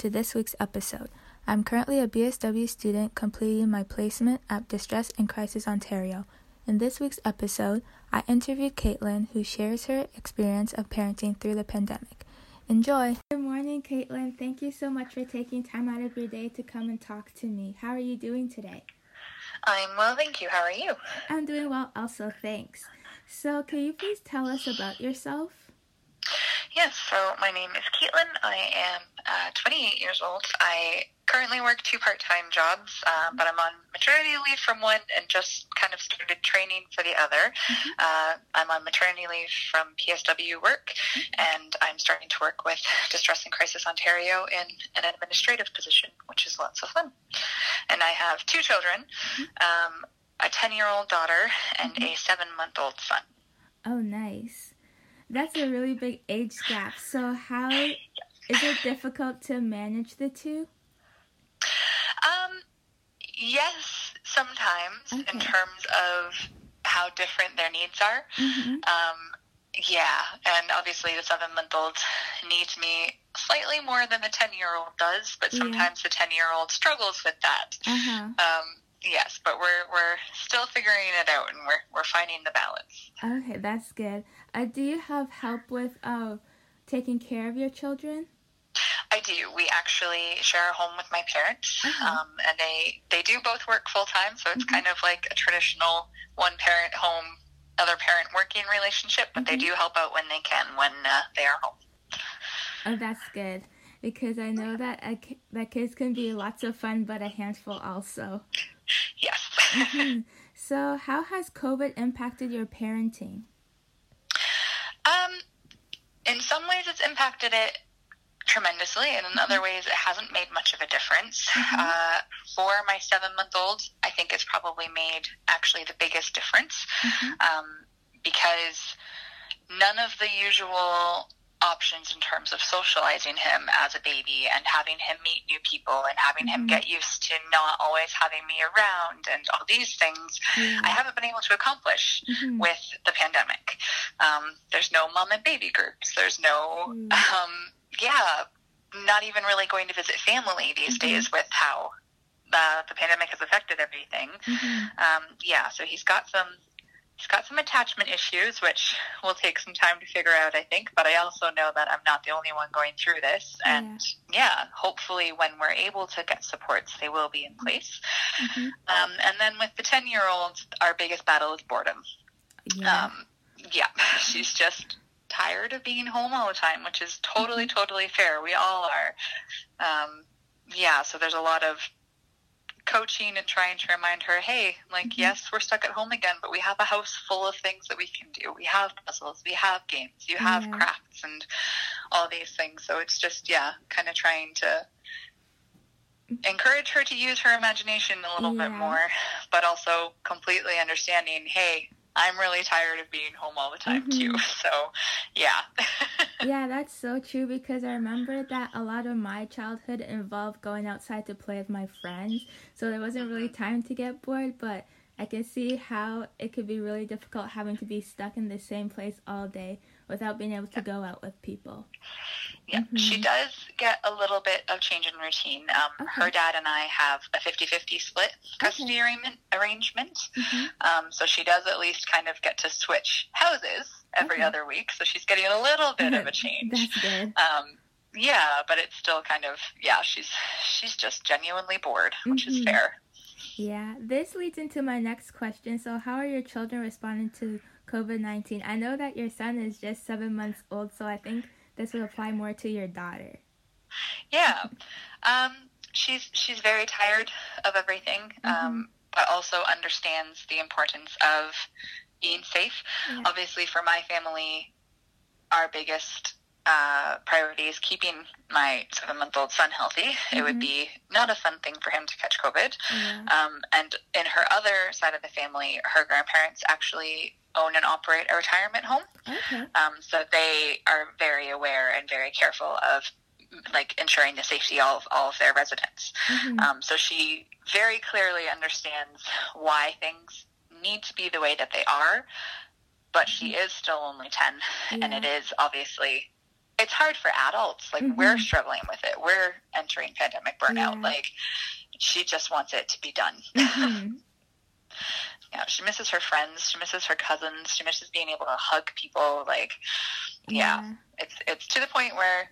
To this week's episode. I'm currently a BSW student completing my placement at Distress and Crisis Ontario. In this week's episode, I interviewed Caitlin, who shares her experience of parenting through the pandemic. Enjoy! Good morning, Caitlin. Thank you so much for taking time out of your day to come and talk to me. How are you doing today? I'm well, thank you. How are you? I'm doing well, also, thanks. So, can you please tell us about yourself? Yes, so my name is Caitlin. I am uh, 28 years old. I currently work two part time jobs, uh, but I'm on maternity leave from one and just kind of started training for the other. Uh, I'm on maternity leave from PSW work, and I'm starting to work with Distress and Crisis Ontario in an administrative position, which is lots of fun. And I have two children um, a 10 year old daughter and a seven month old son. Oh, nice. That's a really big age gap. So, how is it difficult to manage the two? Um, yes, sometimes in terms of how different their needs are. Mm-hmm. Um, yeah, and obviously the seven month old needs me slightly more than the 10 year old does, but Yeah. sometimes the 10 year old struggles with that. Uh huh. Um, yes, but we're, we're still figuring it out and we're, we're finding the balance. Okay, that's good. Uh, do you have help with uh, taking care of your children? I do. We actually share a home with my parents, Uh-huh. um, and they they do both work full time. So it's Mhm. kind of like a traditional one parent home, other parent working relationship. But they Mhm. do help out when they can when uh, they are home. Oh, that's good because I know that a, that kids can be lots of fun, but a handful also. Yes. Mhm. so, how has COVID impacted your parenting? um, in some ways, it's impacted it tremendously, and in other ways, it hasn't made much of a difference. Mhm. Uh, for my seven month old, I think it's probably made actually the biggest difference. Mhm. um, because none of the usual options in terms of socializing him as a baby and having him meet new people and having him Mhm. get used to not always having me around and all these things Yeah. I haven't been able to accomplish Mhm. with the pandemic. Um, there's no mom and baby groups. There's no, Mm. um, yeah, not even really going to visit family these Mhm. days with how uh, the pandemic has affected everything Mhm. um, yeah, so he's got some he's got some attachment issues, which will take some time to figure out, I think. But I also know that I'm not the only one going through this, and yeah, hopefully when we're able to get supports, they will be in place. Mhm. Um, and then with the ten year old, our biggest battle is boredom. Yeah. Um, yeah, she's just tired of being home all the time, which is totally, totally fair. We all are. Um, yeah, so there's a lot of coaching and trying to remind her, hey, like, Mhm. yes, we're stuck at home again, but we have a house full of things that we can do. We have puzzles, we have games, you have Yeah. crafts, and all these things. So it's just, yeah, kind of trying to encourage her to use her imagination a little bit more, but also completely understanding, hey, I'm really tired of being home all the time too. Mhm. So, yeah. Yeah, that's so true because I remember that a lot of my childhood involved going outside to play with my friends. So there wasn't really time to get bored, but I can see how it could be really difficult having to be stuck in the same place all day without being able to go out with people. Yeah, mm-hmm. she does get a little bit of change in routine. Um, okay. Her dad and I have a 50 50 split custody okay. arrangement. Mm-hmm. Um, so she does at least kind of get to switch houses every okay. other week. So she's getting a little bit of a change. That's good. Um, yeah, but it's still kind of yeah. She's she's just genuinely bored, which mm-hmm. is fair. Yeah, this leads into my next question. So, how are your children responding to COVID nineteen? I know that your son is just seven months old, so I think this would apply more to your daughter. Yeah, um, she's she's very tired of everything, mm-hmm. um, but also understands the importance of being safe. Yeah. Obviously, for my family, our biggest uh, priority is keeping my seven month old son healthy. Mm-hmm. It would mm-hmm. be not a fun thing for him to catch COVID. Mm-hmm. Um, and in her other side of the family, her grandparents actually own and operate a retirement home. Okay. Um, so they are very aware and very careful of like ensuring the safety of all of their residents. Mm-hmm. Um, so she very clearly understands why things need to be the way that they are. But she mm-hmm. is still only 10, yeah. and it is obviously it's hard for adults. Like mm-hmm. we're struggling with it. We're entering pandemic burnout. Yeah. Like she just wants it to be done. Mm-hmm. yeah, she misses her friends. She misses her cousins. She misses being able to hug people. Like, yeah, yeah. it's it's to the point where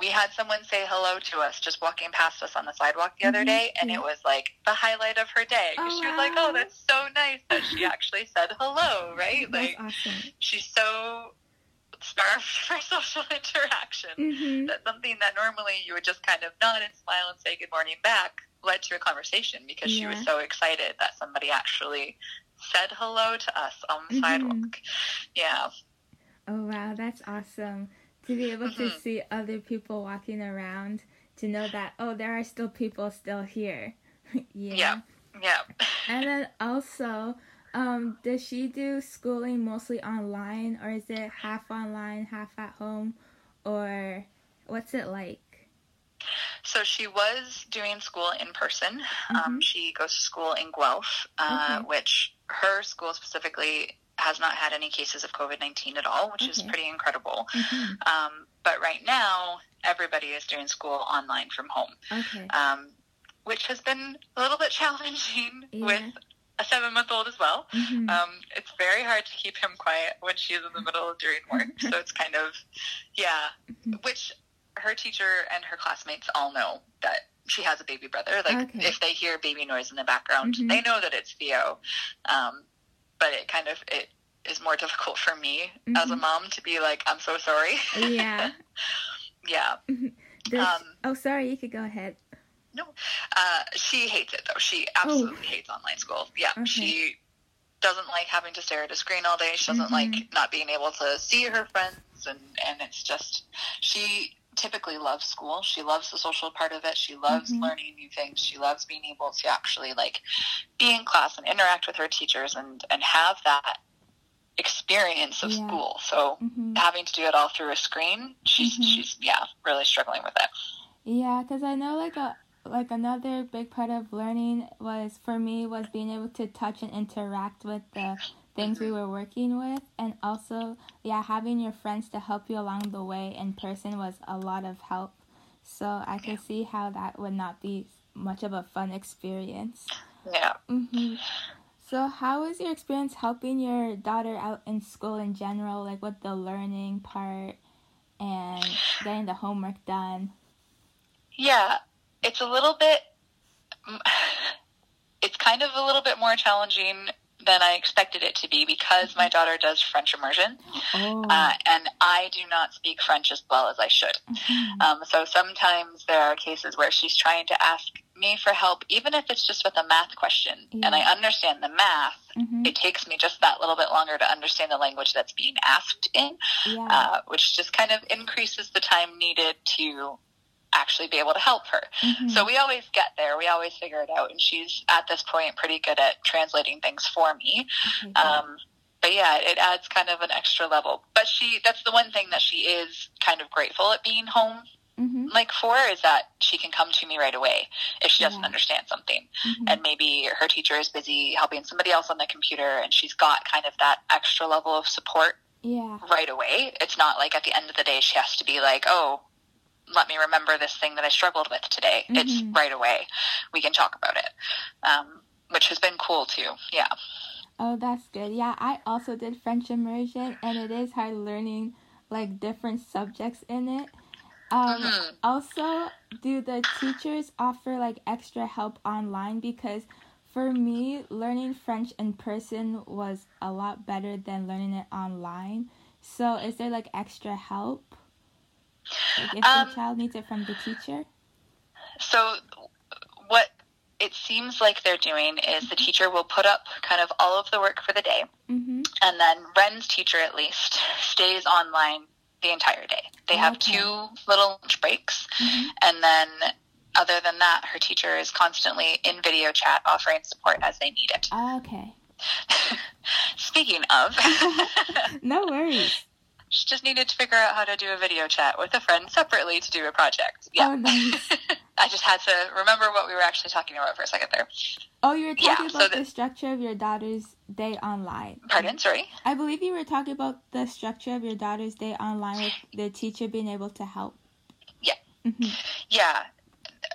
we had someone say hello to us just walking past us on the sidewalk the mm-hmm. other day, and it was like the highlight of her day. Oh, she was wow. like, "Oh, that's so nice that she actually said hello." Right? That's like, awesome. she's so starved for social interaction. Mm-hmm. That something that normally you would just kind of nod and smile and say good morning back led to a conversation because yeah. she was so excited that somebody actually said hello to us on the mm-hmm. sidewalk. Yeah. Oh wow, that's awesome. To be able mm-hmm. to see other people walking around, to know that oh there are still people still here. yeah. Yeah. Yeah. and then also um, does she do schooling mostly online, or is it half online, half at home, or what's it like? So she was doing school in person. Um, mm-hmm. Um, she goes to school in Guelph, uh, okay. which her school specifically has not had any cases of COVID 19 at all, which okay. is pretty incredible. Mm-hmm. Um, but right now, everybody is doing school online from home, okay. um, which has been a little bit challenging yeah. with a seven month old as well. Mm-hmm. Um, it's very hard to keep him quiet when she's in the middle of doing work. so it's kind of, yeah, mm-hmm. which her teacher and her classmates all know that she has a baby brother. Like okay. if they hear baby noise in the background, mm-hmm. they know that it's Theo. Um, but it kind of, it is more difficult for me as a mm-hmm. mom to be like, I'm so sorry. Yeah. yeah. Mm-hmm. Um, oh, sorry. You could go ahead. No, uh, she hates it though. She absolutely oh. hates online school. Yeah, okay. she doesn't like having to stare at a screen all day. She doesn't mm-hmm. like not being able to see her friends, and and it's just she typically loves school. She loves the social part of it. She loves mm-hmm. learning new things. She loves being able to actually like be in class and interact with her teachers and and have that experience of yeah. school. So mm-hmm. having to do it all through a screen, she's mm-hmm. she's yeah really struggling with it. Yeah, because I know like a like another big part of learning was for me was being able to touch and interact with the things we were working with. And also yeah having your friends to help you along the way in person was a lot of help. So i could see how that would not be much of a fun experience. Yeah. Mm-hmm. so how was your experience helping your daughter out in school in general like with the learning part and getting the homework done? Yeah it's a little bit it's kind of a little bit more challenging than I expected it to be because my daughter does French immersion, oh. uh, and I do not speak French as well as I should. Mm-hmm. Um, so sometimes there are cases where she's trying to ask me for help, even if it's just with a math question, yeah. and I understand the math. Mm-hmm. It takes me just that little bit longer to understand the language that's being asked in, yeah. uh, which just kind of increases the time needed to actually be able to help her. Mm-hmm. So we always get there. We always figure it out. And she's at this point pretty good at translating things for me. Okay, um, but yeah, it adds kind of an extra level. But she, that's the one thing that she is kind of grateful at being home. Mm-hmm. Like for is that she can come to me right away if she doesn't yeah. understand something, mm-hmm. and maybe her teacher is busy helping somebody else on the computer, and she's got kind of that extra level of support Yeah. right away. It's not like at the end of the day she has to be like, oh, let me remember this thing that I struggled with today. It's Mhm. right away. We can talk about it, um, which has been cool too. Yeah. Oh, that's good. Yeah, I also did French immersion, and it is hard learning like different subjects in it. Um, Mhm. Also, do the teachers offer like extra help online? Because for me, learning French in person was a lot better than learning it online. So, is there like extra help? Like if Um, the child needs it from the teacher? So, what it seems like they're doing is the teacher will put up kind of all of the work for the day, Mm-hmm. and then Ren's teacher, at least, stays online the entire day. They have Okay. two little lunch breaks, Mhm. and then other than that, her teacher is constantly in video chat offering support as they need it. Okay. Speaking of, No worries. she just needed to figure out how to do a video chat with a friend separately to do a project. Yeah. Oh, nice. I just had to remember what we were actually talking about for a second there. Oh, you were Yeah, talking so about the- the structure of your daughter's day online. Pardon? Sorry? I believe you were talking about the structure of your daughter's day online with the teacher being able to help. Yeah. hmm Yeah.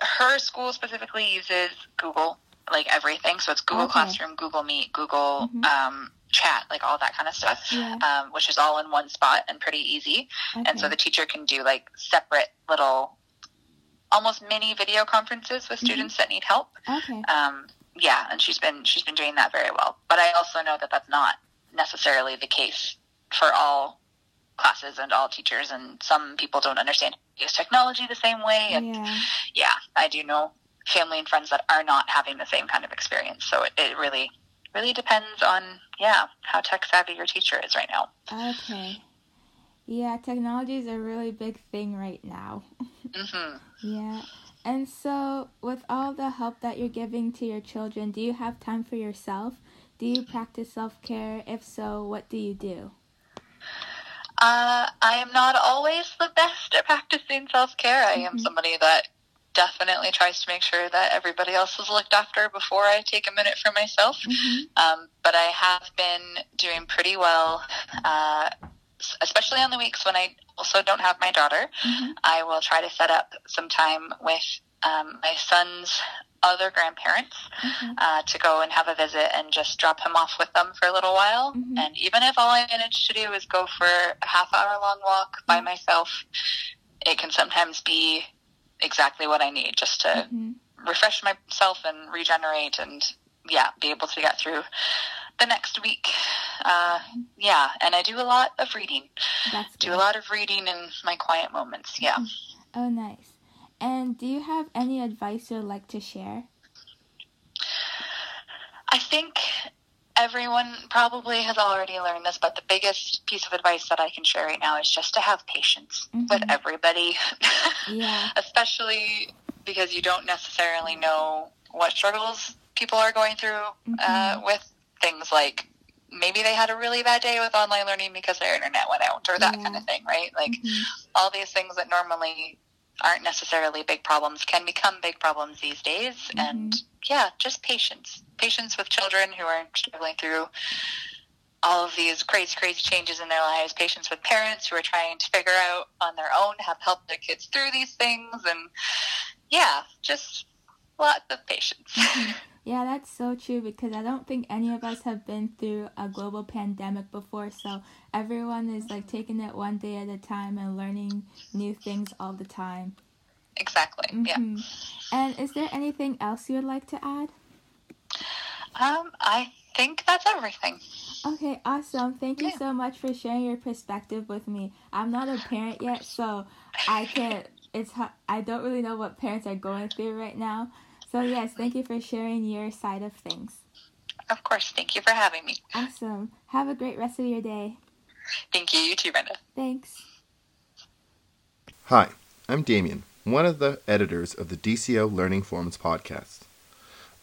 Her school specifically uses Google, like everything. So it's Google Okay. Classroom, Google Meet, Google Mhm. um, Chat, like all that kind of stuff, Yeah. um, which is all in one spot and pretty easy. Okay. And so the teacher can do like separate little, almost mini video conferences with Mhm. students that need help. okay. Um, yeah, and she's been she's been doing that very well. But I also know that that's not necessarily the case for all classes and all teachers, and some people don't understand use technology the same way. And Yeah. yeah, I do know family and friends that are not having the same kind of experience. So it, it really really depends on yeah how tech savvy your teacher is right now. Okay. Yeah, technology is a really big thing right now. hmm Yeah. And so, with all the help that you're giving to your children, do you have time for yourself? Do you practice self care? If so, what do you do? Uh, I am not always the best at practicing self care. I am Mhm. somebody that definitely tries to make sure that everybody else is looked after before I take a minute for myself. hmm Um, but I have been doing pretty well, uh, especially on the weeks when I also don't have my daughter. hmm I will try to set up some time with um, my son's other grandparents Okay. uh, to go and have a visit and just drop him off with them for a little while. Mhm. And even if all I manage to do is go for a half hour long walk by Mhm. myself, it can sometimes be exactly what I need just to hmm refresh myself and regenerate and yeah, be able to get through the next week. Uh, yeah, and I do a lot of reading. Do a lot of reading in my quiet moments. Yeah. Oh, nice. And do you have any advice you'd like to share? I think everyone probably has already learned this, but the biggest piece of advice that I can share right now is just to have patience with Mhm. everybody, Yeah. especially because you don't necessarily know what struggles people are going through uh, Mhm. with things like maybe they had a really bad day with online learning because their internet went out or that Yeah. kind of thing, right? Like Mhm. all these things that normally aren't necessarily big problems can become big problems these days. And yeah, just patience. Patience with children who are struggling through all of these crazy, crazy changes in their lives. patience with parents who are trying to figure out on their own how to help their kids through these things. And yeah, just lots of patience. Yeah, that's so true because I don't think any of us have been through a global pandemic before. So everyone is like taking it one day at a time and learning new things all the time. exactly. Yeah. Mhm. And is there anything else you would like to add? Um, I think that's everything. Okay, awesome. Thank you Yeah. so much for sharing your perspective with me. I'm not a parent yet, so I can't. It's hu- I don't really know what parents are going through right now. So yes, thank you for sharing your side of things. Of course. Thank you for having me. Awesome. Have a great rest of your day. Thank you. You too, Brenda. Thanks. Hi, I'm Damien, one of the editors of the DCO Learning Forums podcast.